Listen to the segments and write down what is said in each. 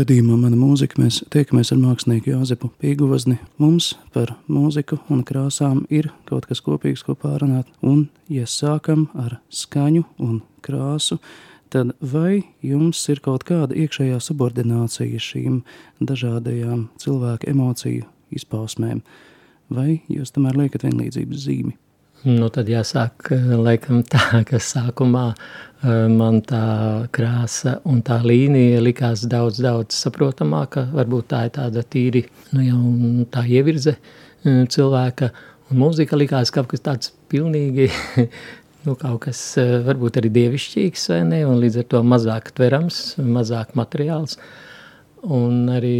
Radījumā mana mūzika mēs tiekamies ar mākslinieku Jāzepu Pīgozni. Mums par mūziku un krāsām ir kaut kas kopīgs, ko pārunāt. Un, ja sākam ar skaņu un krāsu, tad vai jums ir kaut kāda iekšējā subordinācija šīm dažādajām cilvēku emociju izpausmēm, vai jūs tomēr liekat vienlīdzības zīmi? Nu, tad jāsāk laikam tā, ka sākumā Eh, man tā krāsa un tā līnija likās daudz, daudz saprotamāka. Varbūt tā ir tāda tīri, nu jau tā ievirze eh, cilvēka, un mūzika likās kaut kas tāds pilnīgi, nu kaut kas eh, varbūt arī dievišķīgs, vai ne, un līdz ar to mazāk tverams, mazāk materiāls, un arī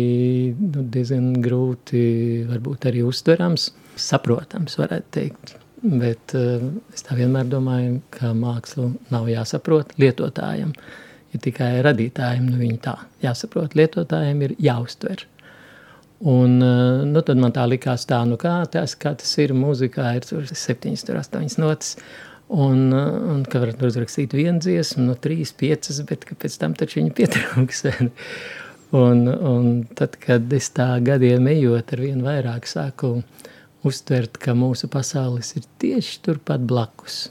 nu, diezgan grūti varbūt arī uztverams, saprotams, varētu teikt. Bet uh, es tā vienmēr domāju, ka mākslu nav jāsaprot lietotājiem. Ja tikai radītājiem nu viņi tā jāsaprot, lietotājiem ir jāuztver. Un, uh, nu, tad man tā likās, tā, nu kā, tas, kā tas ir mūzikā, ir tur septiņas, tur astoņas notas. Un, uh, un ka varat uzrakstīt vienu dziesmu, no trīs, piecas, bet pēc tam taču viņa pietrūks. un, un tad, kad es tā gadiem ejot ar vien vairāk sāku uh, uztvert, ka mūsu pasaules ir tieši turpat blakus.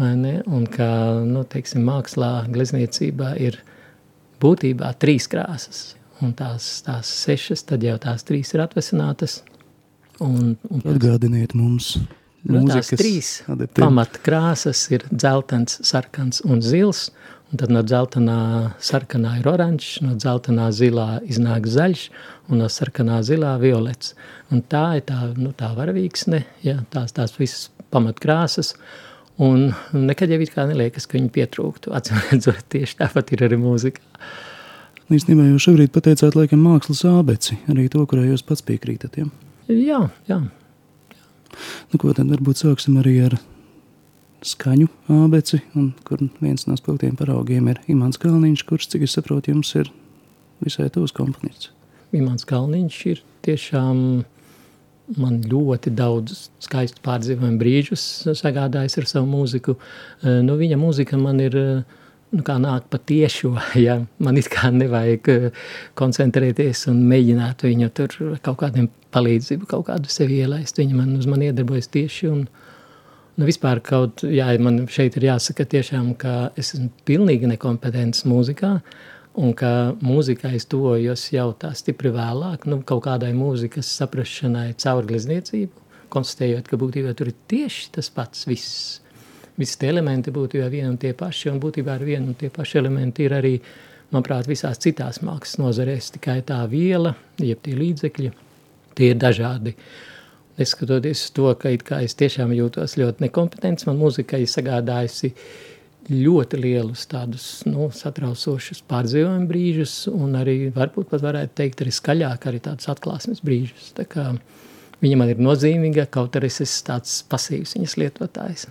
Un ka nu, teiksim, mākslā, glezniecībā ir būtībā trīs krāsas. Un tās, tās sešas, tad jau tās trīs ir atvesinātas. Un, un Atgādiniet mums, nu, tās trīs pamatkrāsas ir dzeltens, sarkans un zils. Un tad no dzeltenā sarkanā ir oranžs, no dzeltenā zilā iznāk zaļš, un no sarkanā zilā violets. Un tā ir tā, nu, tā varavīksne, ja, tās, tās visas pamatkrāsas, un nekad jau it kā neliekas, ka viņi pietrūktu, atsimredzot tieši tāpat ir arī mūzika. Īstenībā jūs šobrīd pateicāt laikam mākslas ābeci, arī to, kurai jūs pats piekrītat, ja? Jā, jā. Nu, ko tad varbūt sāksim arī ar skaņu ābeci, un kur viens no spilgtiem paraugiem ir Imants Kalniņš, kurš, cik es saprotu, jums ir visai tūs komponists. Imants Kalniņš ir tiešām man ļoti daudz skaistu pārdzīvojumu brīžus sagādājis ar savu mūziku. Nu, viņa mūzika man ir nu, kā nāk pa tiešo, ja man it kā nevajag eh, koncentrēties un mēģināt viņu tur kaut kādiem palīdzību, kaut kādu sevi ielaist. Viņa man uz mani iedarbojas tieši un, Nu, vispār kaut, jā, man šeit ir jāsaka tiešām, ka es esmu pilnīgi nekompetents mūzikā, un ka mūzikai es tojos jau tā stipri vēlāk, nu, kaut kādai mūzikas saprašanai caur glezniecību, konstatējot, ka būtībā tur ir tieši tas pats viss. Visi tie elementi būtu jau vieni un tie paši, un būtībā ar vienu un tie paši elementi ir arī, manuprāt, visās citās mākslas nozarēs, tikai tā viela, jeb tie līdzekļi, tie ir dažādi. Neskatoties to, ka es tiešām jūtos ļoti nekompetents, man mūzika ir sagādājusi ļoti lielus tādus nu, satraucošus pārdzīvojumu brīžus, un arī varbūt pat varētu teikt arī skaļāk arī tādus atklāsmes brīžus. Tā kā viņa man ir nozīmīga, kaut arī es esmu tāds pasīvs viņas lietotājs.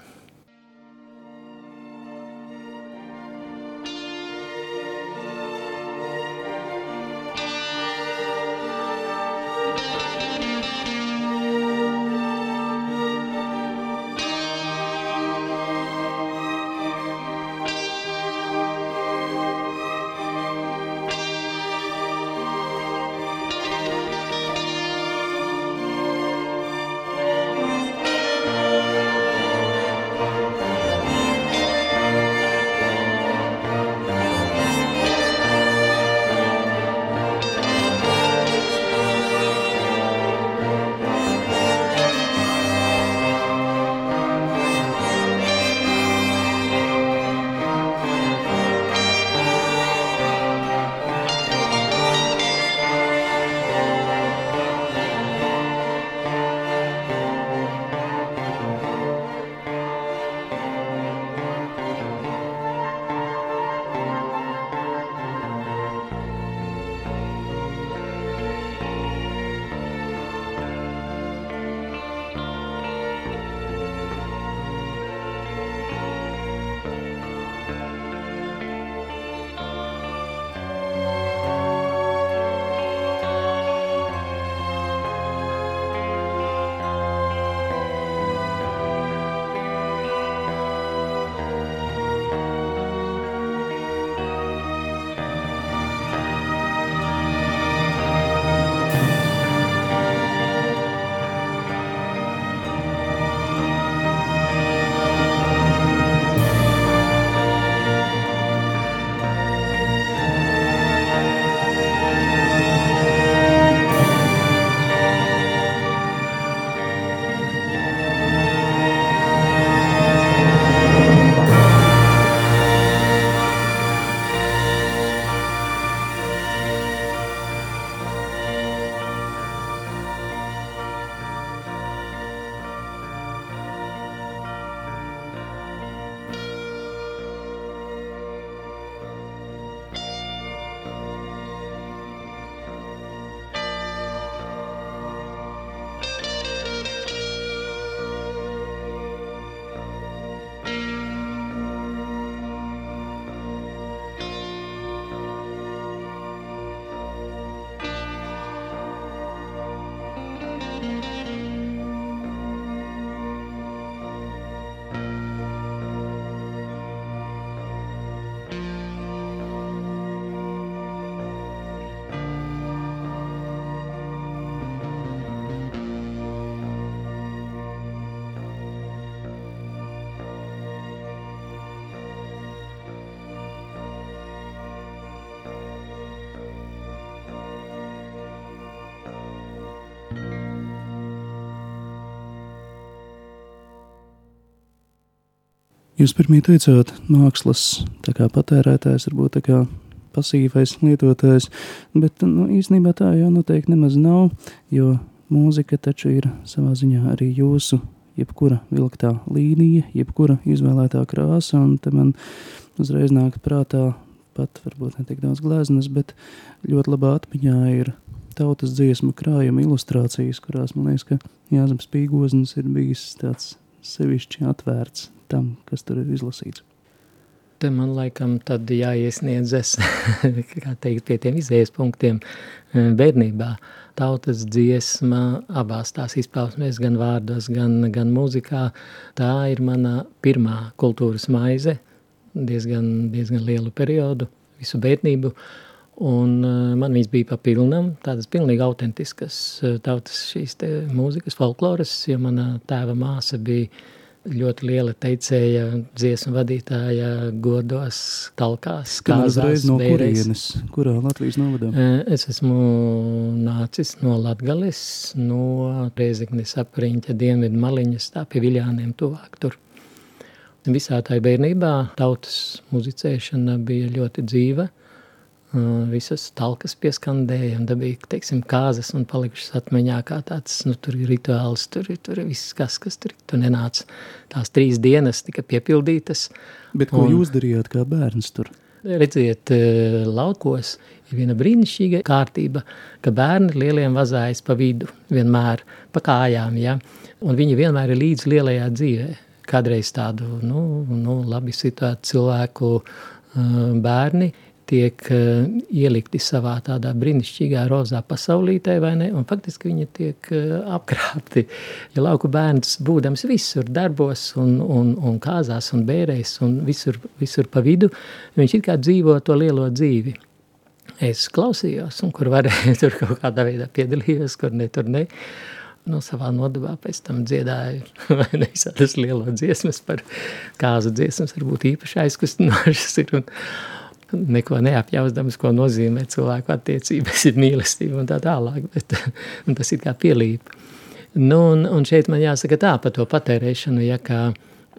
Jūs pirmie teicāt, mākslas patērētājs, varbūt tā kā pasīvais lietotājs, bet nu, īstenībā tā jau noteikti nemaz nav, jo mūzika taču ir savā ziņā arī jūsu jebkura vilktā līnija, jebkura izvēlētā krāsa, un te man uzreiz nāk prātā pat varbūt ne tik daudz gleznas, bet ļoti labā atmiņā ir tautas dziesmu krājuma ilustrācijas, kurās man liekas, ka Jāzems Pīgoznis ir bijis tāds sevišķi atvērts tam, kas tur ir izlasīts. Te man laikam tad jāiesniedzas, kā teikt, pie tiem izējas punktiem eh, bērnībā. Tautas dziesma abās tās izpausmēs, gan vārdos, gan, gan mūzikā. Tā ir mana pirmā kultūras maize, diezgan, diezgan lielu periodu, visu bērnību. Uh, Un uh, man viņas bija papilnam, tādas pilnīgi autentiskas uh, tautas šīs te mūzikas, folkloras, jo mana tēva māsa bija ļoti liela teicēja, dziesmu vadītāja, godos, talkās, kāzās, no kurienes, kurā Latvijas novadā? Uh, es esmu nācis no Latgales, no Reizeknes apriņķa dienvidu maliņas, tā pie Viļāniem tuvāk tur. Visā tā bērnībā tautas muzicēšana bija ļoti dzīva, visas talkas pieskandēja un dabīgi, teiksim, kāzas un palikušas atmiņā kā tāds, nu, tur ir rituāls, tur ir, tur ir viss kas, kas tur, tur nenāca. Tās trīs dienas tika piepildītas. Bet ko un, jūs darījāt kā bērns tur? Redziet, laukos ir viena brīnišķīga kārtība, ka bērni lieliem vazājas pa vidu vienmēr, pa kājām, ja? un viņi vienmēr ir līdz lielajā dzīvē. Kādreiz tādu, nu, nu labi situētu cilvēku bērni, tiek uh, ielikti savā tādā brīnišķīgā rozā pasaulītē, vai ne? Un faktiski viņi tiek uh, apkrāpti. Ja lauku bērns būdams visur darbos un, un, un kāzās un bērēs un visur, visur pa vidu, viņš it kā dzīvo to lielo dzīvi. Es klausījos, un kur varēju, tur kaut kādā veidā piedalījos, kur ne, tur ne. Nu, savā nodabā pēc tam dziedāju, visādas lielo dziesmas par kāzu dziesmas, varbūt īpaši aizkustinošas ir, un, neko neapjausdams, ko nozīmē cilvēku attiecības, ir mīlestība un tā tālāk, bet un tas ir kā pielīp. Nu, un, un šeit man jāsaka tā par to patērēšanu, ja kā,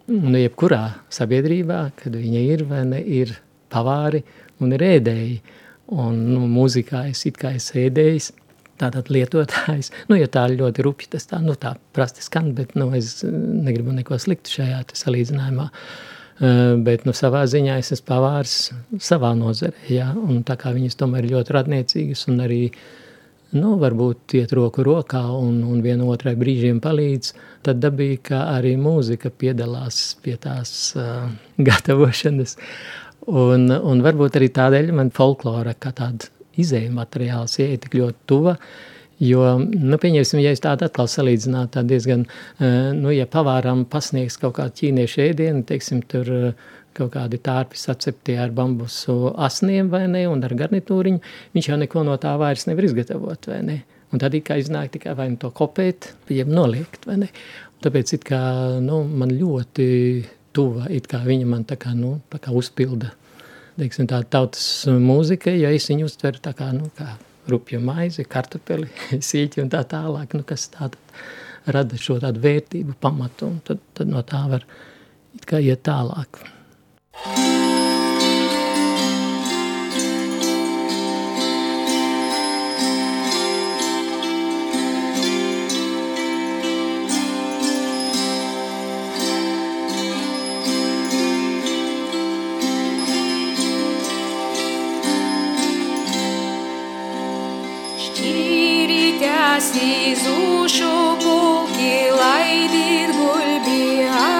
nu, jebkurā sabiedrībā, kad viņa ir vai ne, ir pavāri un ir ēdēji, un, nu, mūzikā es it kā es ēdējis, tātad lietotājs, nu, ja tā ļoti rupji, tas tā, nu, tā prasti skan, bet, nu, es negribu neko sliktu šajā salīdzinājumā, uh, bet nu, savā ziņā es esmu pavārs savā nozarē. Ja? Un tā kā viņas tomēr ir ļoti radniecīgas un arī nu, varbūt iet roku rokā un, un viena otrai brīžiem palīdz, tad dabīgi, ka arī mūzika piedalās pie tās uh, gatavošanas. Un, un varbūt arī tādēļ man folklora kā tāda izēja materiāls ieiet tik ļoti tuva, uh, Jo, nu, pieņemsim, ja es tādu atkal salīdzinātu, tā diezgan, eh, nu, ja pavāram pasniegs kaut kādu ķīniešu ēdienu, teiksim, tur eh, kaut kādi tārpi sacepti ar bambusu asniem vai ne, un ar garnitūriņu, viņš jau neko no tā vairs nevar izgatavot, vai ne? Un tad it kā iznāk tikai vai nu to kopēt, jeb noliekt, vai ne? Un tāpēc it kā, nu, man ļoti tuva, it kā viņa man tā kā, nu, tā kā uzpilda, teiksim, tā tautas mūzika, ja es viņu uztveru tā kā, nu, kā rupju maizi, kartupeli, sīķi un tā tālāk, nu, kas tātad rada šo tādu vērtību pamatu, un tad, tad no tā var it kā iet tālāk. Thank Снизу шопу килайдит гульбия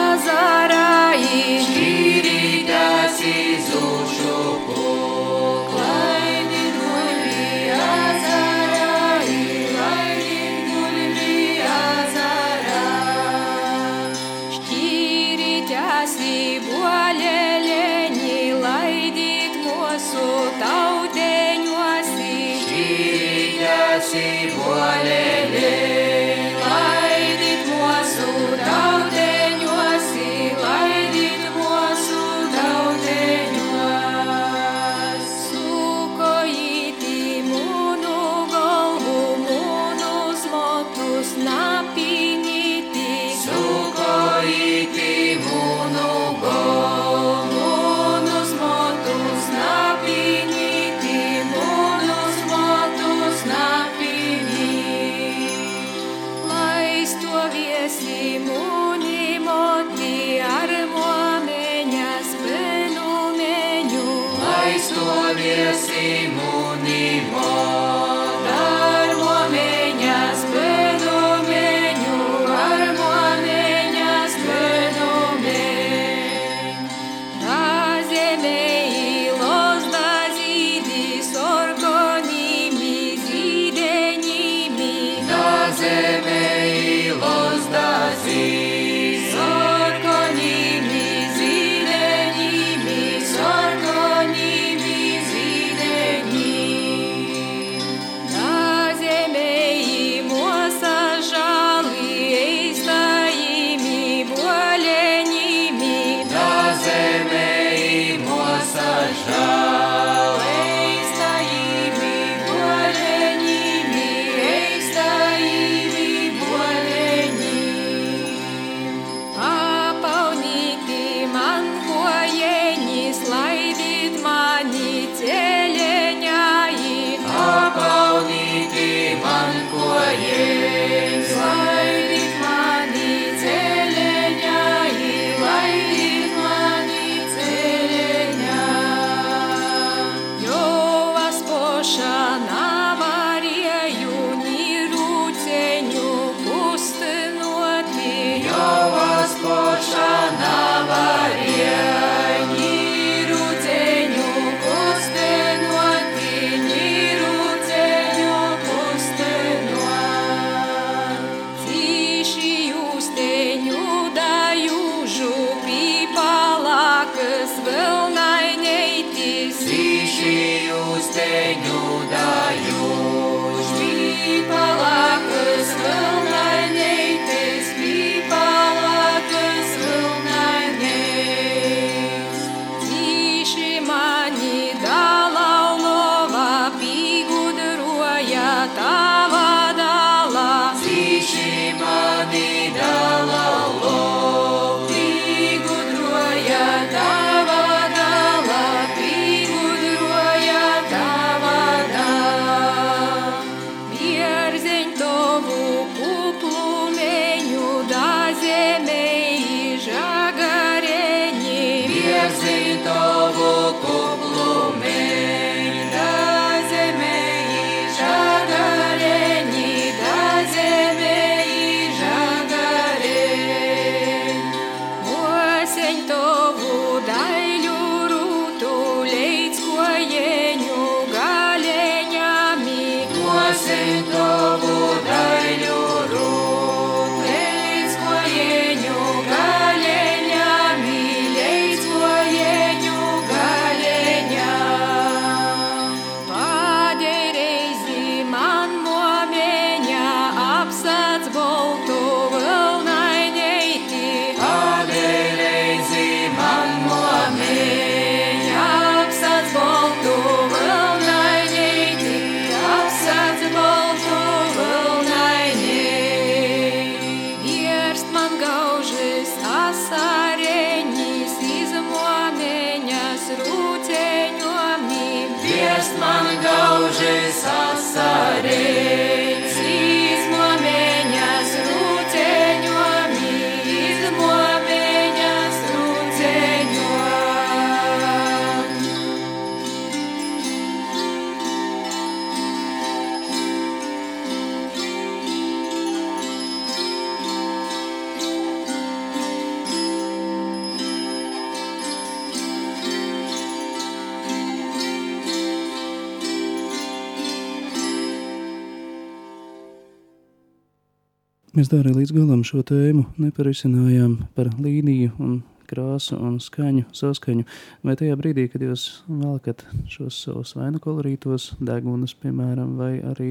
Mēs tā arī līdz galam šo tēmu neparisinājām par līniju un krāsu un skaņu, saskaņu. Vai tajā brīdī, kad jūs velkat šos savus vainu kolorītos degunus, piemēram, vai arī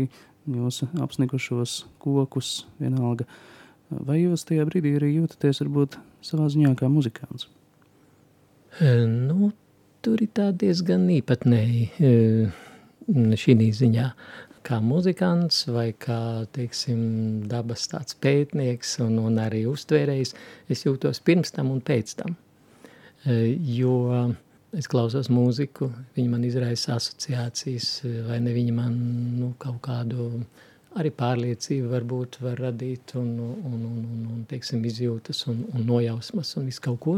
jūsu apsnikušos kokus, vienalga, vai jūs tajā brīdī arī jūtaties varbūt savā ziņā kā muzikants? Nu, tur ir tā diezgan īpatnēji šī ziņā. Kā muzikants vai kā teiksim, dabas tāds pētnieks un, un arī uztvērējs, es jūtos pirms tam un pēc tam. E, Jo es klausos mūziku, viņi man izraisa asociācijas, vai ne viņi man nu, kaut kādu arī pārliecību varbūt var radīt un, un, un, un, un teiksim, izjūtas un, un nojausmas un visu kaut ko.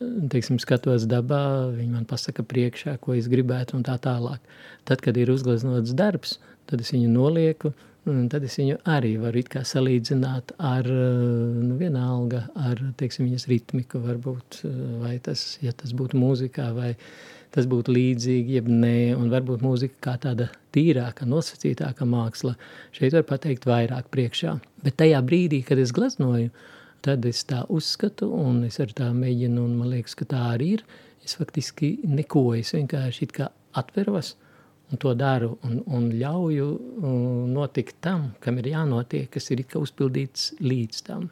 Teiksim, skatos dabā, viņi man pasaka priekšā, ko es gribētu un tā tālāk. Tad, kad ir uzgleznots darbs, tad es viņu nolieku, un tad es viņu arī varu it kā salīdzināt ar, nu, vienalga, ar, teiksim, viņas ritmiku varbūt, vai tas, ja tas būtu mūzikā, vai tas būtu līdzīgi, jeb nē, un varbūt mūzika kā tāda tīrāka, nosacītāka māksla, šeit var pateikt vairāk priekšā. Bet tajā brīdī, kad es gleznoju, tad es tā uzskatu, un es ar tā mēģinu, un man liekas, ka tā arī ir, es faktiski neko, es vienkārši it kā atveros, un to daru, un, un ļauju uh, notikt tam, kam ir jānotiek, kas ir uzpildīts līdz tam.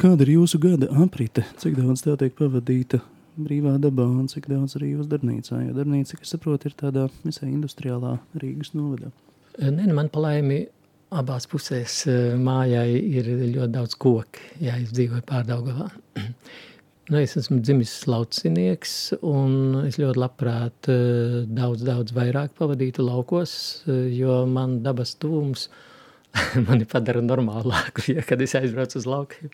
Kāda ir jūsu gada aprite? Cik daudz tā tiek pavadīta brīvā dabā un cik daudz arī jūs darbnīcā? Jo darbnīca, kas saprot, ir tādā visai industriālā Rīgas novadā. Nē, nu, man palaimi abās pusēs eh, mājai ir ļoti daudz koki, ja es dzīvoju pārdaugavā. Nu, es esmu dzimis laucinieks, un es ļoti labprāt eh, daudz, daudz vairāk pavadītu laukos, eh, jo man dabas tūms mani padara normālāku. Ja, kad es aizbraucu uz laukiem,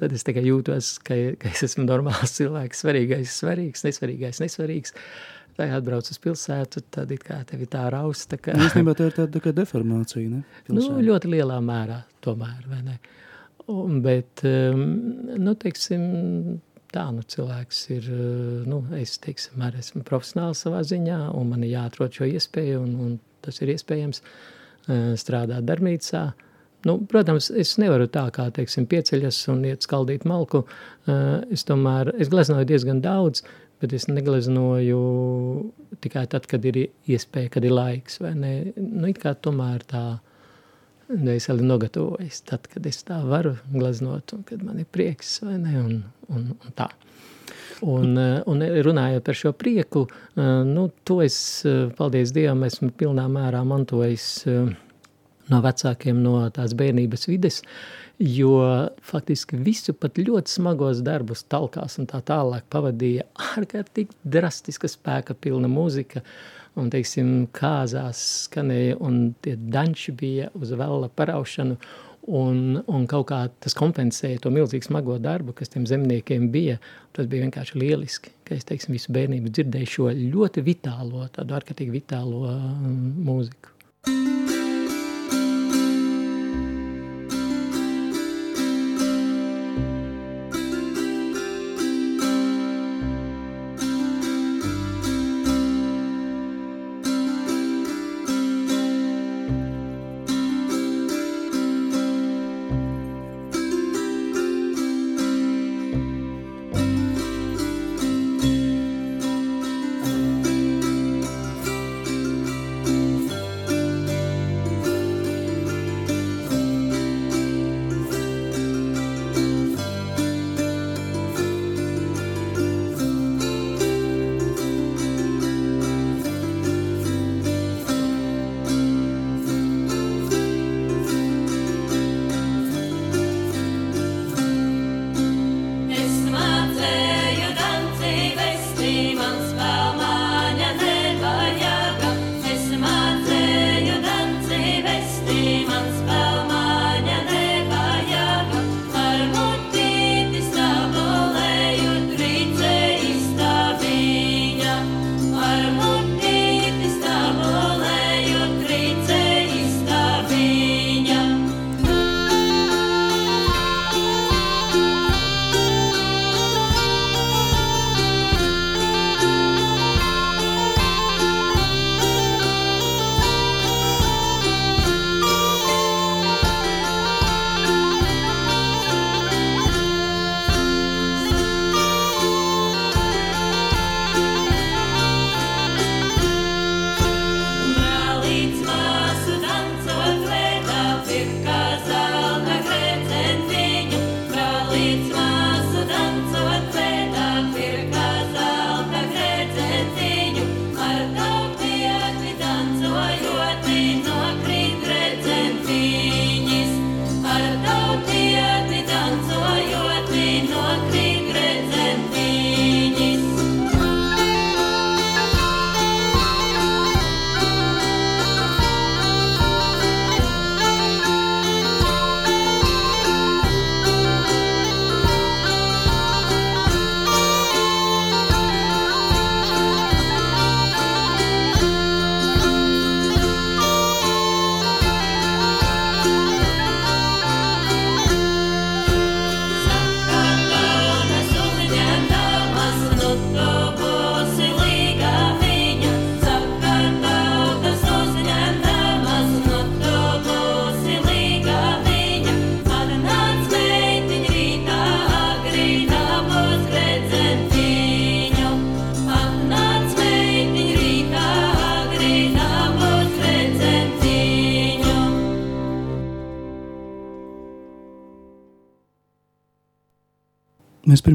tad es tikai jūtos, ka, ka es esmu normāls cilvēks, svarīgais, svarīgs, nesvarīgais, nesvarīgs. Vai atbrauc uz pilsētu, tad it kā tevi tā rausta. Ka... Īstenībā tā ir tāda tā deformācija, ne? Nu, Pilsētā. ļoti lielā mērā, tomēr, vai ne? Un, bet, um, nu, teiksim, tā, nu, cilvēks ir, uh, nu, es, teiksim, arī esmu profesionāls savā ziņā, un man ir jāatrod šo iespēju, un, un tas ir iespējams uh, strādāt darbnīcā. Nu, protams, es nevaru tā kā, teiksim, pieceļas un iet skaldīt malku. Uh, Es tomēr, es gleznoju diezgan daudz, bet es negleznoju tikai tad, kad ir iespēja, kad ir laiks, vai ne? Nu, it kā tomēr tā, nu, es vēl nogatavojas tad, kad es tā varu gleznot, un kad man ir prieks, vai ne, un, un, un tā. Un, eh, un runājot par šo prieku, eh, nu, to es, eh, paldies Dievam, esmu pilnā mērā mantojis eh, no vecākiem, no tās bērnības vides, jo faktiski visu pat ļoti smagos darbus talkās un tā tālāk pavadīja ārkārtīgi drastiska spēka pilna mūzika, un, teiksim, kāzās skanēja, un tie danči bija uz vela paraušanu, un, un kaut kā tas kompensēja to milzīgi smago darbu, kas tiem zemniekiem bija. Tas bija vienkārši lieliski, ka es, teiksim, visu bērnību dzirdēju šo ļoti vitālo, tādu ārkārtīgi vitālo um, mūziku. Mēs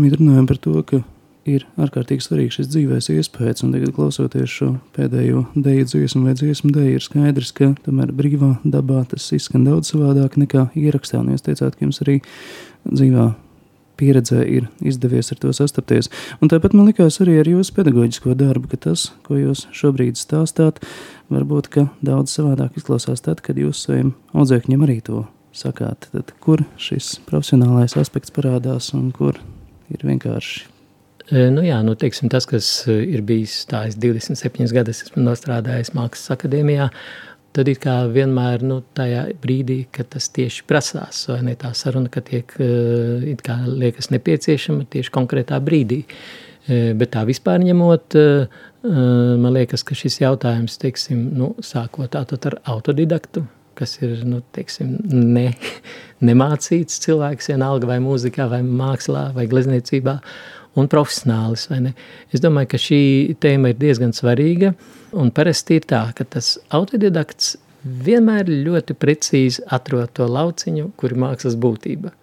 pirmie runājam par to, ka ir ārkārtīgi svarīgs šis dzīvēs iespējas, un tagad klausoties šo pēdējo deju dziesmu vai dziesmu deju, ir skaidrs, ka tomēr brīvā dabā tas izskan daudz savādāk nekā ierakstā, un jūs teicāt, ka jums arī dzīvā pieredzē ir izdevies ar to sastapties. Un tāpat man likās arī ar jūsu pedagoģisko darbu, ka tas, ko jūs šobrīd stāstāt, varbūt daudz savādāk izklausās tad, kad jūs saviem audzēkņiem arī to sakāt. Tad, kur šis profesionālais aspekts parādās un kur ir vienkārši Nu jā, nu teiksim, tas, kas ir bijis tā, es 27 gadus esmu nostrādājis Mākslas akadēmijā, tad ir kā vienmēr nu, tajā brīdī, kad tas tieši prasās, vai ne tā saruna, ka tiek, it kā liekas nepieciešama tieši konkrētā brīdī. Bet tā vispār ņemot, man liekas, ka šis jautājums, teiksim, nu, sākot tātad ar autodidaktu, kas ir, nu, teiksim, ne, nemācīts cilvēks, vienalga vai mūzikā, vai mākslā, vai glezniecībā, un profesionālis. Es domāju, ka šī tēma ir diezgan svarīga. Un parasti ir tā, ka tas autodidakts vienmēr ļoti precīzi atrod to lauciņu, kur ir mākslas būtība.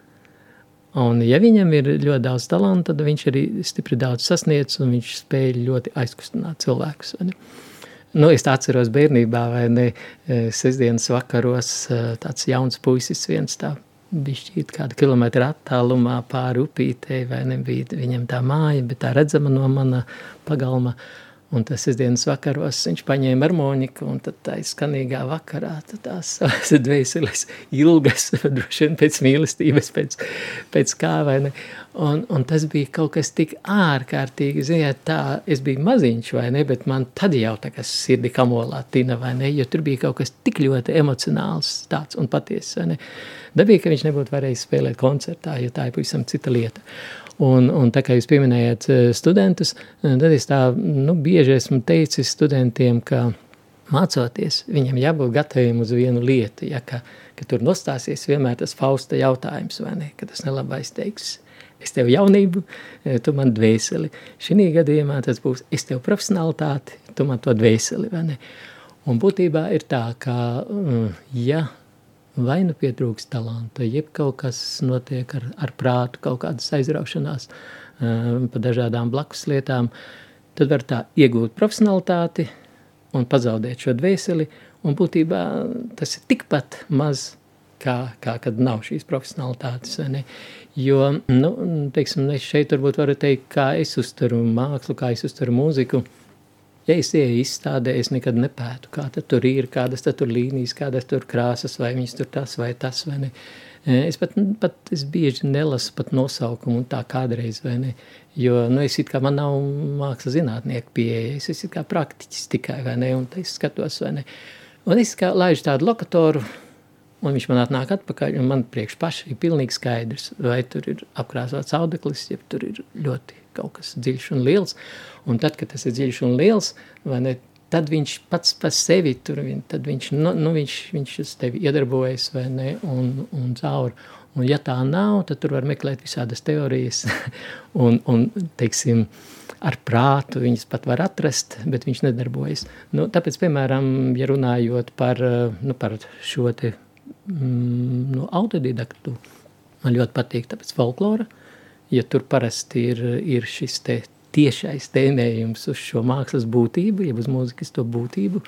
Un, ja viņam ir ļoti daudz talanta, tad viņš arī stipri daudz sasniedz, un viņš spēj ļoti aizkustināt cilvēkus. Nu, es atceros bērnībā, vai ne, eh, sestdienas vakaros eh, tāds jauns puisis viens tā bišķīt kādu kilometru attālumā pāri upītei, vai nebija viņam tā māja, bet tā redzama no mana pagalma. Un tas sestdienas vakaros viņš paņēma harmoniku, un tad tā skanīgā vakarā tās savas dvēseles ilgas, droši vien pēc mīlestības, pēc, pēc kā, vai ne. Un, un tas bija kaut kas tik ārkārtīgi, ziniet, tā, es biju maziņš, vai ne, bet man tad jau tā kā sirdi kamolā tina, vai ne, jo tur bija kaut kas tik ļoti emocionāls tāds un patiesas, vai ne. Dabīgi, ka viņš nebūtu varējis spēlēt koncertā, jo tā ir pavisam cita lieta. Un, un tā kā jūs pieminējāt eh, studentus, eh, tad es tā nu, bieži esmu teicis studentiem, ka mācoties, viņam jābūt gataviem uz vienu lietu, ja, ka, ka tur nostāsies vienmēr tas Fausta jautājums, vai ne, ka tas nelabais teiks, es tev jaunību, eh, tu man dvēseli. Šī gadījumā tas būs, es tev profesionalitāti, tu man to dvēseli, vai ne. Un būtībā ir tā, ka, mm, ja vai nu pietrūkst talanta, jeb kaut kas notiek ar, ar prātu, kaut kādas aizraušanās um, pa dažādām blakus lietām, tad var tā iegūt profesionalitāti un pazaudēt šo dvēseli, un būtībā tas ir tikpat maz, kā, kā kad nav šīs profesionalitātes, ne? Jo, nu, teiksim, es šeit varbūt varu teikt, kā es uztveru mākslu, kā es uztveru mūziku, uh, Ja es ieeju izstādē, es nekad nepētu, kā tur ir, kādas tur līnijas, kādas tur krāsas, vai viņas tur tas vai tas, vai ne. Es pat, pat es bieži nelasu pat nosaukumu tā kādreiz, vai ne, jo, nu, es it kā man nav māksla zinātnieku pieeja, es esmu kā praktiķis tikai, vai ne, un es skatos, vai ne. Un es kā laižu tādu lokatoru, un viņš man atnāk atpakaļ, un man priekš paši ir pilnīgi skaidrs, vai tur ir apkrāsots audeklis, ja tur ir ļoti kaut kas dziļš un liels, un tad, kad tas ir dziļš un liels, vai ne, tad viņš pats par sevi tur, tad viņš, nu, nu viņš, viņš uz tevi iedarbojas, vai ne, un, un caur. Un ja tā nav, tad tur var meklēt visādas teorijas, un, un teiksim, ar prātu viņas pat var atrast, bet viņš nedarbojas. Nu, tāpēc, piemēram, ja runājot par, nu, par šo te mm, nu, autodidaktu, man ļoti patīk tāpēc folklora, ja tur parasti ir, ir šis te tiešais tēmējums uz šo mākslas būtību, jeb uz mūzikas to būtību,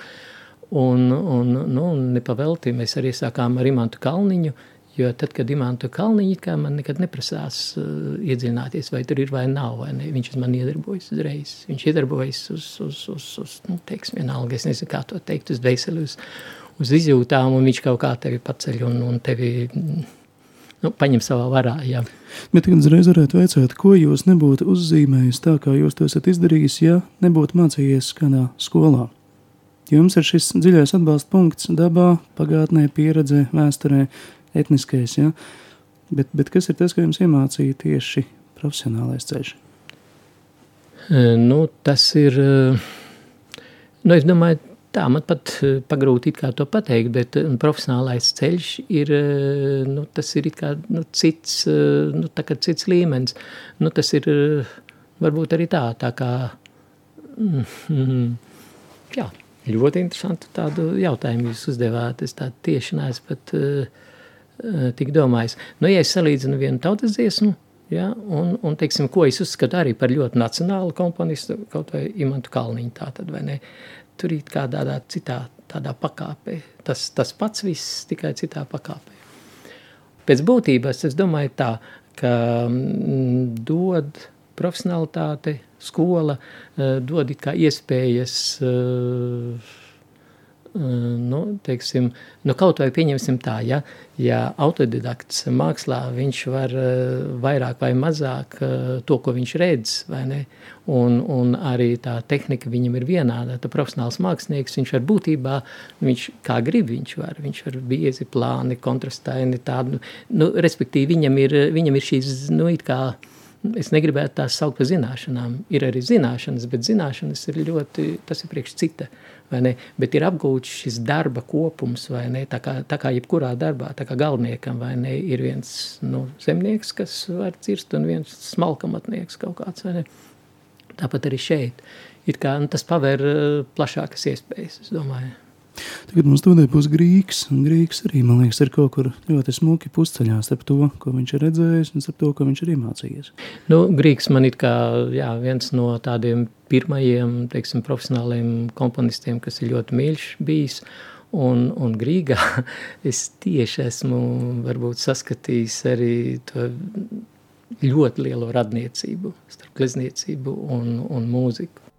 un, un nu, nepavelti mēs arī sākām ar Imantu Kalniņu, jo tad, kad Imantu Kalniņu, kā man nekad neprasās uh, iedziļināties, vai tur ir vai nav, vai ne, viņš uz mani iedarbojas uzreiz, viņš iedarbojas uz, uz, uz, uz nu, teiks, vienalga, es nezinu, kā to teikt, uz dvēseli, uz, uz izjūtām, un viņš kaut kā tevi paceļ un, un tevi nu, paņem savā varā. Jā. Bet tagad uzreiz varētu veicāt, ko jūs nebūtu uzzīmējis tā, kā jūs to esat izdarījis, ja nebūtu mācījies kādā skolā. Jums ir šis dziļais atbalsta punkts dabā, pagātnē, pieredzē, vēsturē, etniskais, ja? bet, bet kas ir tas, ko jums iemācīja tieši profesionālais ceļš? Nu, tas ir, nu, es domāju, Tā man pat eh, pagrūti to pateikt, bet eh, profesionālais ceļš ir, eh, nu, tas ir kā, nu, cits, nu, tā kā cits līmenis. Nu, tas ir varbūt arī tā, tā kā, mm, jā, ļoti interesantu tādu jautājumu jūs uzdevāt. Es tā tieši neesmu pat uh, tik domājis. Nu, ja es salīdzinu vienu tautas dziesmu, Ja? Un, un teiksim, ko es uzskatu arī par ļoti nacionālu komponistu, kaut vai Imantu Kalniņu tātad, vai ne? Tur ir kā tādā citā tādā pakāpē. Tas, tas pats viss tikai citā pakāpē. Pēc būtības es domāju tā, ka mm, dod profesionalitāte, skola, uh, dod it kā iespējas uh, nu, teiksim, nu kaut vai pieņemsim tā, ja, ja autodidakts mākslā, viņš var vairāk vai mazāk to, ko viņš redz, vai ne, un, un arī tā tehnika viņam ir vienāda, tā profesionāls mākslinieks, viņš var būtībā, viņš kā grib viņš var, viņš var biezi, plāni, kontrastaini, tādu, nu, respektīvi viņam ir, viņam ir šīs, nu, it kā, es negribētu tās saukt par zināšanām. Ir arī zināšanas, bet zināšanas ir ļoti, tas ir priekš cita bet ir apgūts šis darba kopums, ne, tā kā, tā kā jebkurā darbā, tā kā galvniekam, vai ne, ir viens, nu, zemnieks, kas var cirst, un viens smalkamatnieks kaut kāds. Tāpat arī šeit. Ir kā, nu, tas paver uh, plašākas iespējas, es domāju. Tagad mums studē būs Grīgs, un Grīgs arī, man liekas, ir kaut kur ļoti smuki pusceļā starp to, ko viņš ir redzējis, un starp to, ko viņš ir iemācījies. Nu, Grīgs man ir kā, jā, viens no tādiem pirmajiem, teiksim, profesionāliem komponistiem, kas ir ļoti mīļš bijis, un, un Grīgā es tieši esmu varbūt saskatījis arī to ļoti lielo radniecību starp glezniecību un, un mūziku.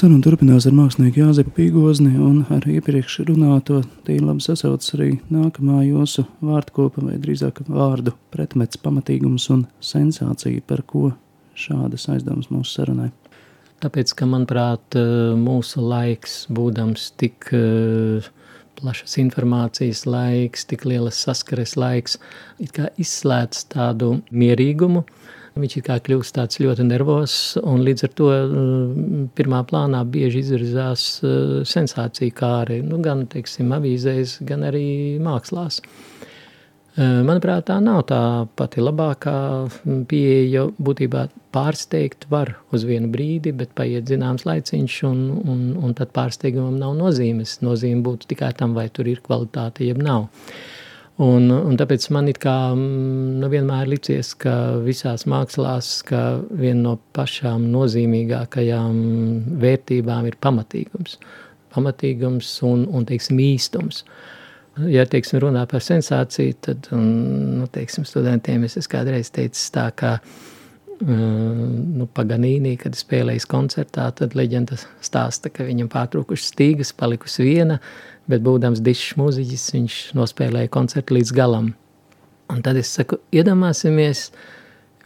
Saruna turpinās ar mākslinieku Jāzepu Pīgozni un ar iepriekš runāto tīri labi sasaucas arī nākamā jūsu vārdkopa vai drīzāk vārdu pretmets pamatīgums un sensācija, par ko šādas aizdomas mūsu sarunai. Tāpēc, ka manuprāt, mūsu laiks, būdams tik plašas informācijas laiks, tik lielas saskares laiks, it kā izslēdz tādu mierīgumu, Viņš kā kļūst tāds ļoti nervos, un līdz ar to mm, pirmā plānā bieži izvirzās eh, sensācija kāri, nu, gan, teiksim, avīzēs, gan arī mākslās. Eh, manuprāt, tā nav tā pati labākā pieeja. Būtībā pārsteigt var uz vienu brīdi, bet paiet zināms laiciņš, un, un, un tad pārsteigumam nav nozīmes. Nozīme būtu tikai tam, vai tur ir kvalitāte, jeb nav. Uh, Un, un tāpēc man kā mm, nu, vienmēr licies, ka visās mākslās, ka viena no pašām nozīmīgākajām vērtībām ir pamatīgums. Pamatīgums un, un teiksim, īstums. Ja teiksim, runā par sensāciju, tad nu, teiksim, studentiem es kādreiz teicis tā, ka nu, Paganīnī, kad spēlējis koncertā, tad leģenda stāsta, ka viņam pārtrūkušas stīgas, palikusi viena, bet būdams dišs mūziķis, viņš nospēlēja koncertu līdz galam. Un tad es saku, iedomāsimies,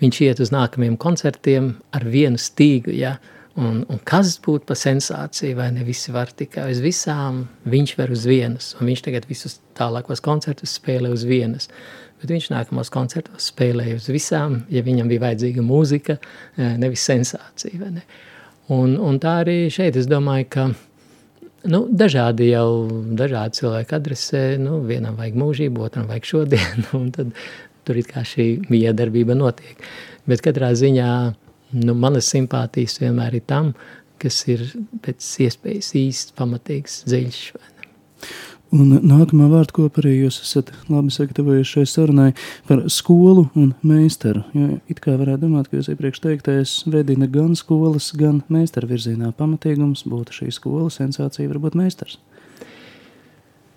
viņš iet uz nākamajiem koncertiem ar vienu stīgu, ja, un, un kas būtu pa sensāciju, vai ne visi var tikai uz visām, viņš var uz vienas, un viņš tagad visus tālākos koncertus spēlē uz vienas, bet viņš nākamos koncertos spēlēja uz visām, ja viņam bija vajadzīga mūzika, eh, nevis sensācija, ne. Un, un tā arī šeit, es domāju, ka Nu, dažādi jau dažādi cilvēki adresē, nu, vienam vajag mūžību, otram vajag šodien, un tad tur it kā šī miedarbība notiek. Bet katrā ziņā, nu, manas simpātijas vienmēr ir tam, kas ir pēc iespējas īsts, pamatīgs, dziļš. Un nākamā vārda kopa arī jūs esat labi sagatavojuši šai sarunai par skolu un meistaru. Jo it kā varētu domāt, ka jūs iepriekš teiktais vedina gan skolas, gan meistaru virzienā pamatīgums būtu šī skola, sensācija varbūt meistars.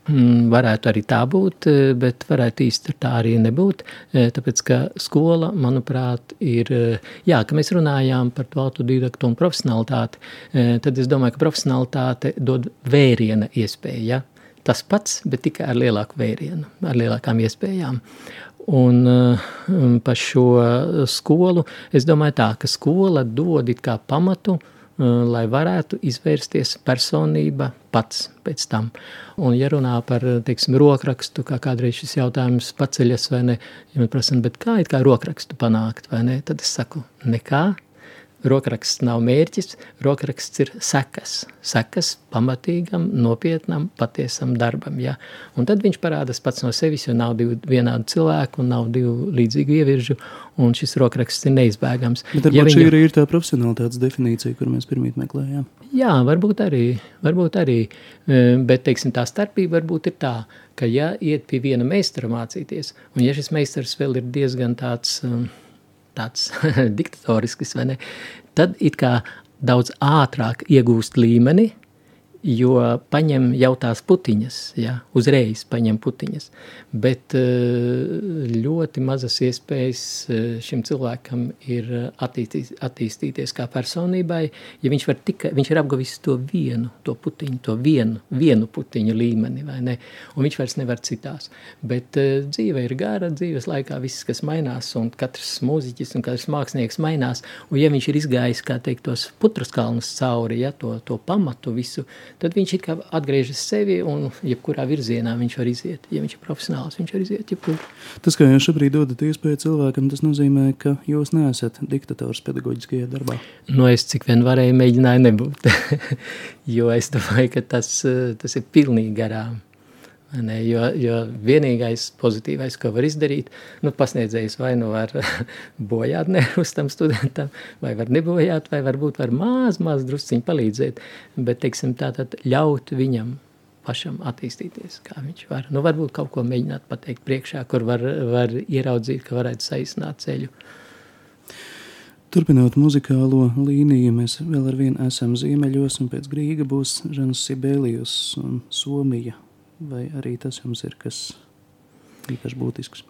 Mm, varētu arī tā būt, bet varētu īsti tā arī nebūt. Tāpēc, ka skola, manuprāt, ir, jā, ka mēs runājām par to autodidaktu un profesionalitāti, tad es domāju, ka profesionalitāte dod vēriena iespēju, ja? Tas pats, bet tikai ar lielāku vērienu, ar lielākām iespējām. Un um, par šo skolu es domāju tā, ka skola dod it kā pamatu, uh, lai varētu izvērsties personība pats pēc tam. Un ja runā par, teiksim, rokrakstu, kā kādreiz šis jautājums paceļas vai ne, ja man prasam, bet kā kā rokrakstu panākt vai ne, tad es saku, nekā, Rokraksts nav mērķis, rokraksts ir sekas. Sekas pamatīgam, nopietnam, patiesam darbam. Ja? Un tad viņš parādās pats no sevis, jo nav divu vienādu cilvēku un nav divu līdzīgu ieviržu, un šis rokraksts ir neizbēgams. Bet ja viņa... šī arī ir tā profesionālitātes definīcija, kur mēs pirmīt meklējām. Jā, varbūt arī, varbūt arī, e, bet teiksim, tā starpība varbūt ir tā, ka ja iet pie viena meistara mācīties, un ja šis meistars vēl ir diezgan tāds... Um, tāds diktatorisks, vai ne? Tad it kā daudz ātrāk iegūst līmeni, jo paņem jau tās putiņas, ja, uzreiz paņem putiņas, bet eh, ļoti mazas iespējas eh, šim cilvēkam ir attīstīt, attīstīties kā personībai, ja viņš var tikai, viņš ir apgavis to vienu, to putiņu, to vienu, vienu putiņu līmeni, vai ne, un viņš vairs nevar citās, bet dzīve ir gara, dzīves laikā viss, kas mainās, un katrs mūziķis un katrs mākslinieks mainās, un ja viņš ir izgājis, kā teikt, tos putras kalnus cauri, ja, to, to pamatu visu, tad viņš it kā atgriežas sevi un jebkurā virzienā viņš var iziet. Ja viņš ir profesionāls, viņš var iziet jebkur. Tas, ka jūs šobrīd dodat iespēju cilvēkam, tas nozīmē, ka jūs neesat diktators pedagoģiskajā darbā. Nu, es cik vien varēju mēģināju nebūt, jo es domāju, ka tas, tas ir pilnīgi garām. Ne, jo, jo vienīgais pozitīvais, ko var izdarīt, nu, pasniedzējs vai nu var bojāt nervus tam studentam, vai var nebojāt, vai varbūt var maz, maz drusciņi palīdzēt, bet, teiksim, tātad ļaut viņam pašam attīstīties, kā viņš var. Nu, varbūt kaut ko mēģināt pateikt priekšā, kur var, var ieraudzīt, ka varētu saīsināt ceļu. Turpinot muzikālo līniju, mēs vēl ar vienu esam ziemeļos, un pēc Grīga būs Žanas Sibēlijus un Somija vai arī tas jums ir kas īpaši būtisks?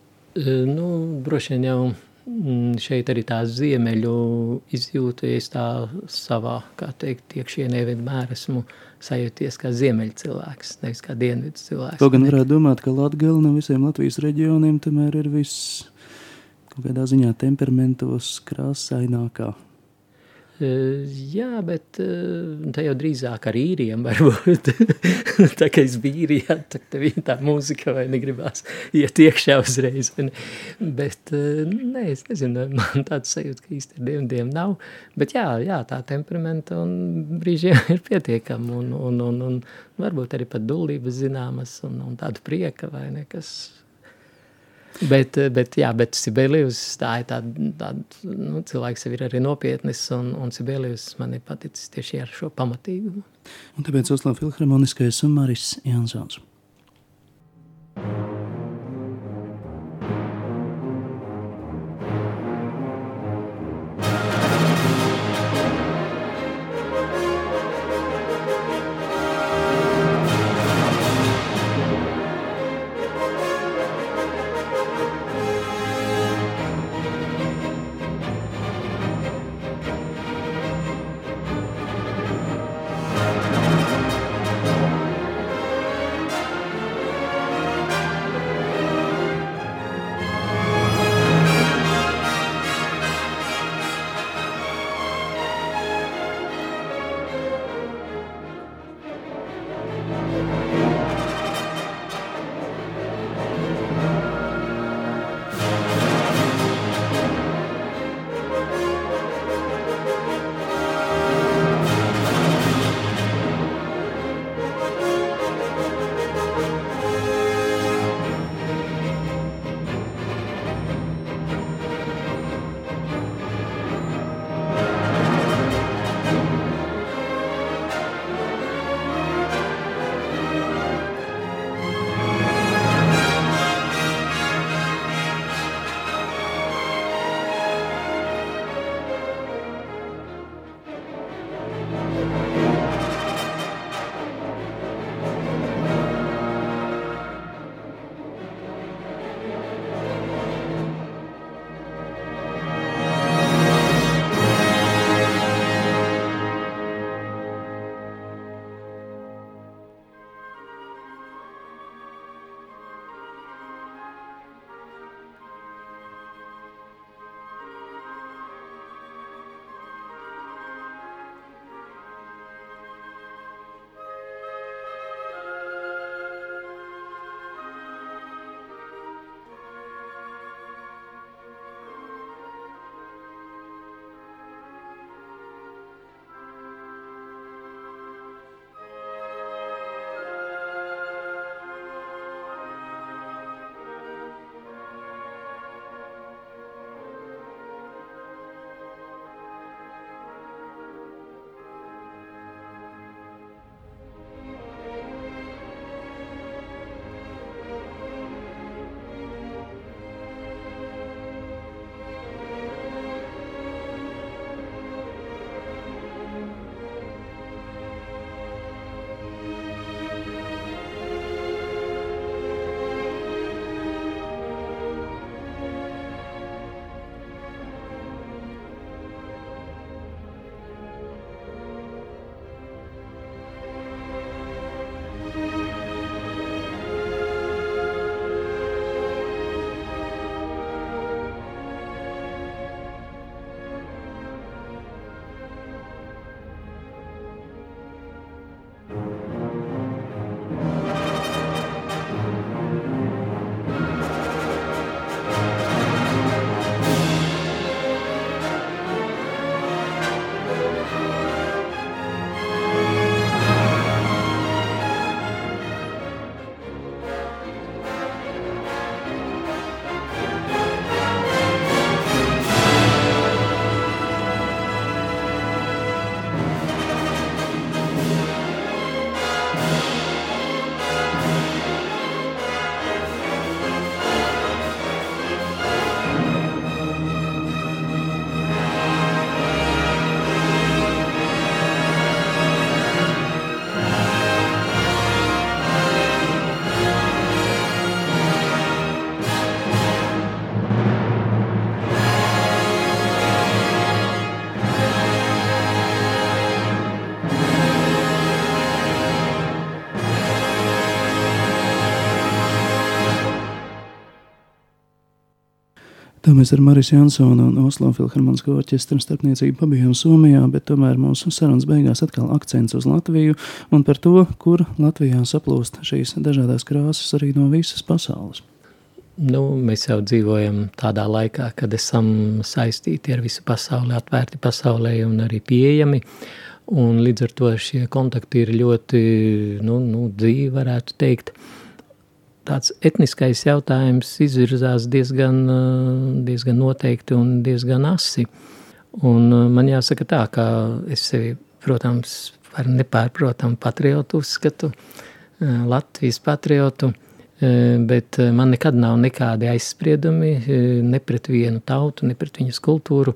Nu, droši vien jau mm, šeit arī tā ziemeļu izjūta, es tā savā, kā teikt, iekšienē vienmēr esmu sajūties kā ziemeļu cilvēks, nevis kā dienvidu cilvēks. Kaut gan varētu domāt, ka Latgala no visiem Latvijas reģioniem tomēr ir viss kaut kādā ziņā temperamentos krāsainākā. Jā, bet tā jau drīzāk ar īriem varbūt. tā kā es biju īrijā, tad viņa tā mūzika vai negribās iet iekšā uzreiz. Bet, nē, es nezinu, man tāds sajūta, ka īsti ar diviem diem nav. Bet jā, jā, tā temperamenta un brīžiem ir pietiekama un, un, un, un varbūt arī pat dullības zināmas un, un tāda prieka vai nekas Bet, bet, jā, bet Sibelijus tā ir tāda, tāda nu, cilvēks sev ir arī nopietnis, un, un Sibelijus man ir paticis tieši ar šo pamatīgumu. Un tāpēc Oslava Filharmoniskais un Maris Jansons. Tā mēs ar Marijas Jansonu un Oslo Filharmonisko orķestra starpniecību pabijām Somijā, bet tomēr mūsu sarunas beigās atkal akcents uz Latviju un par to, kur Latvijā saplūst šīs dažādās krāsas arī no visas pasaules. Nu, mēs jau dzīvojam tādā laikā, kad esam saistīti ar visu pasauli, atvērti pasaulē un arī pieejami. Un līdz ar to šie kontakti ir ļoti nu, nu, dzīvi, varētu teikt. Uh, tāds etniskais jautājums izvirzās diezgan, eh, diezgan noteikti un diezgan asi. Un eh, man jāsaka tā, ka es sevi, protams, par nepārprotamu patriotu uzskatu, eh, Latvijas patriotu, bet man nekad nav nekādi aizspriedumi ne pret vienu tautu, ne pret viņas kultūru,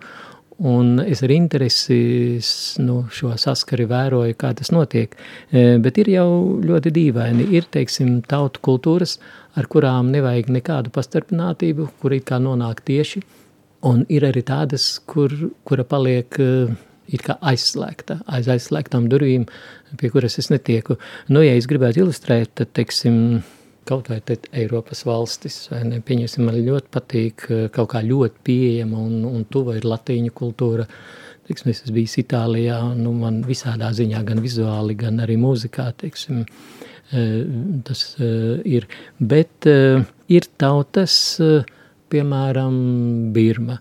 Un es ar interesi nu, šo saskari vēroju, kā tas notiek. E, bet ir jau ļoti dīvaini. Ir, teiksim, tautu kultūras, ar kurām nevajag nekādu pastarpinātību, kur it kā nonāk tieši. Un ir arī tādas, kur, kura paliek e, it kā aizslēgta, aiz aizslēgtām durvīm, pie kuras es netieku. Nu, ja es gribētu ilustrēt, tad, teiksim, kaut vai te Eiropas valstis, vai ne, pieņemsim, man ļoti patīk eh, kaut kā ļoti pieejama un, un tuva ir latīņu kultūra. Teiksim, es esmu bijis Itālijā, nu man visādā ziņā, gan vizuāli, gan arī mūzikā, teiksim, eh, tas eh, ir. Bet ir tautas, piemēram, Birma,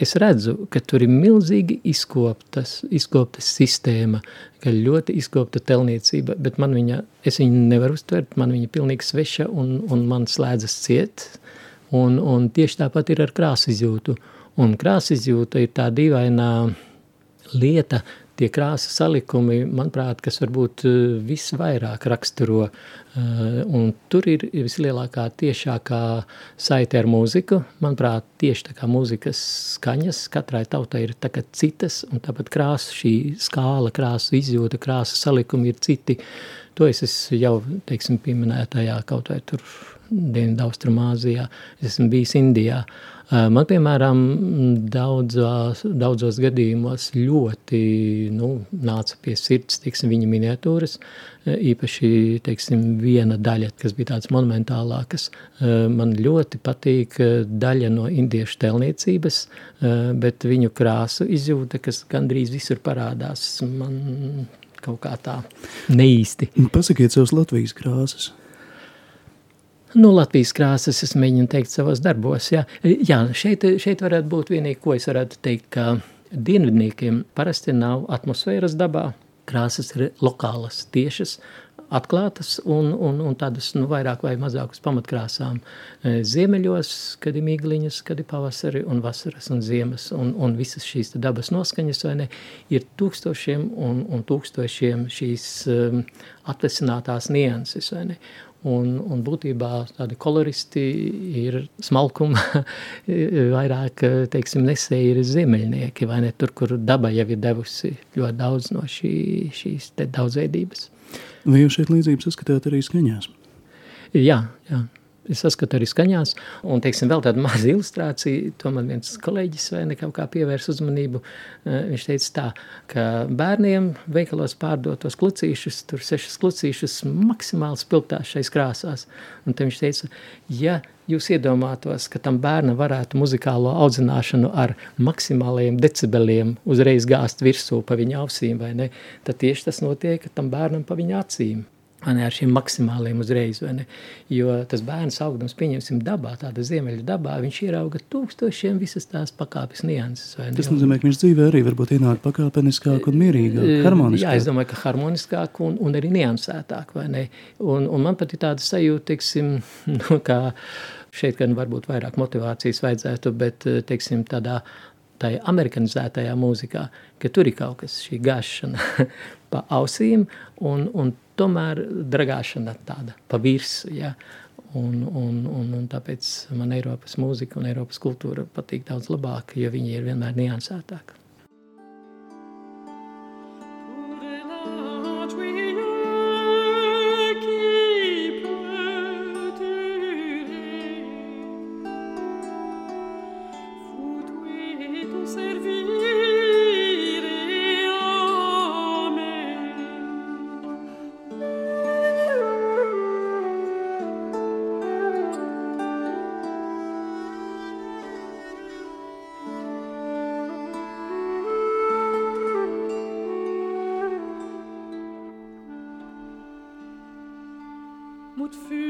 es redzu, ka tur ir milzīgi izkoptas, izkoptas sistēma, ka ļoti izkopta telniecība, bet man viņa, es viņu nevaru uztvert, man viņa pilnīgi sveša un, un man slēdzas ciet, un, un tieši tāpat ir ar krāsu izjūtu. Un krāsu izjūta ir tā dīvainā lieta, tie krāsa salikumi, manuprāt, kas varbūt eh, visvairāk raksturo, eh, un tur ir vislielākā tiešākā saite ar mūziku, manuprāt, tieši tā kā mūzikas skaņas, katrai tautai ir tā citas, un tāpat krāsa, šī skāla, krāsa izjūta, krāsa salikumi ir citi, to es esmu jau, teiksim, pieminētajā kaut vai tur Dienvidaustrumāzijā, es esmu bijis Indijā, uh, Man, piemēram, daudzos, daudzos gadījumos ļoti nu, nāca pie sirds tiksim, viņa miniatūras, īpaši teiksim, viena daļa, kas bija tādas monumentālākas. Man ļoti patīk daļa no indiešu telniecības, bet viņu krāsu izjūta, kas gandrīz visur parādās, man kaut kā tā neīsti. Pasakiet savas Latvijas krāsas. Nu, Latvijas krāsas es mēģinu teikt savos darbos. Jā, jā šeit, šeit varētu būt vienīgi, ko es varētu teikt, ka dienvidniekiem parasti nav atmosfēras dabā. Krāsas ir lokālas, tiešas, atklātas un, un, un tādas nu, vairāk vai mazāk uz pamatkrāsām. E, ziemeļos, kad ir mīgliņas, kad ir pavasari un vasaras un ziemas un, un visas šīs dabas noskaņas, vai ne, ir tūkstošiem un, un tūkstošiem šīs um, atvesinātās nianses, vai ne. Un, un būtībā tādi koloristi ir smalkuma, vairāk, teiksim, nesēji ir ziemeļnieki, vai ne tur, kur daba jau ir devusi ļoti daudz no šī, šīs daudzveidības. Vai jūs šeit līdzības saskatāt arī skaņās? Jā, jā es saskatu arī skaņās. Un, teiksim, vēl tāda maza ilustrācija, to man viens kolēģis vai ne kaut kā pievērs uzmanību. Eh, viņš teica tā, ka bērniem veikalos pārdotos klucīšus, tur sešas klucīšus maksimāli spilgtās šais krāsās. Un te viņš teica, ja jūs iedomātos, ka tam bērnam varētu muzikālo audzināšanu ar maksimālajiem decibeliem uzreiz gāzt virsū pa viņa ausīm, vai ne, tad tieši tas notiek tam bērnam pa viņa acīm ne, ar šiem maksimāliem uzreiz. Jo tas bērns augdams, pieņemsim, dabā, tāda ziemeļu dabā, viņš ierauga tūkstošiem visas tās pakāpes nianses. Tas nozīmē, ka viņš dzīvē arī varbūt ienāk pakāpeniskāk un mierīgāk, e, harmoniskāk. Jā, es domāju, ka harmoniskāk un, un arī niansētāk, ne? Un, un man pat ir tāda sajūta, teiksim, nu, kā šeit gan varbūt vairāk motivācijas vajadzētu, bet, teiksim, tādā tai amerikanizētajā mūzikā, ka tur ir kaut kas šī gāšana pa ausīm un, un tomēr dragāšana tāda pa virsu, ja. Un, un, un, un tāpēc man Eiropas mūzika un Eiropas kultūra patīk daudz labāk, jo viņi ir vienmēr niansētāki. gut fühlen.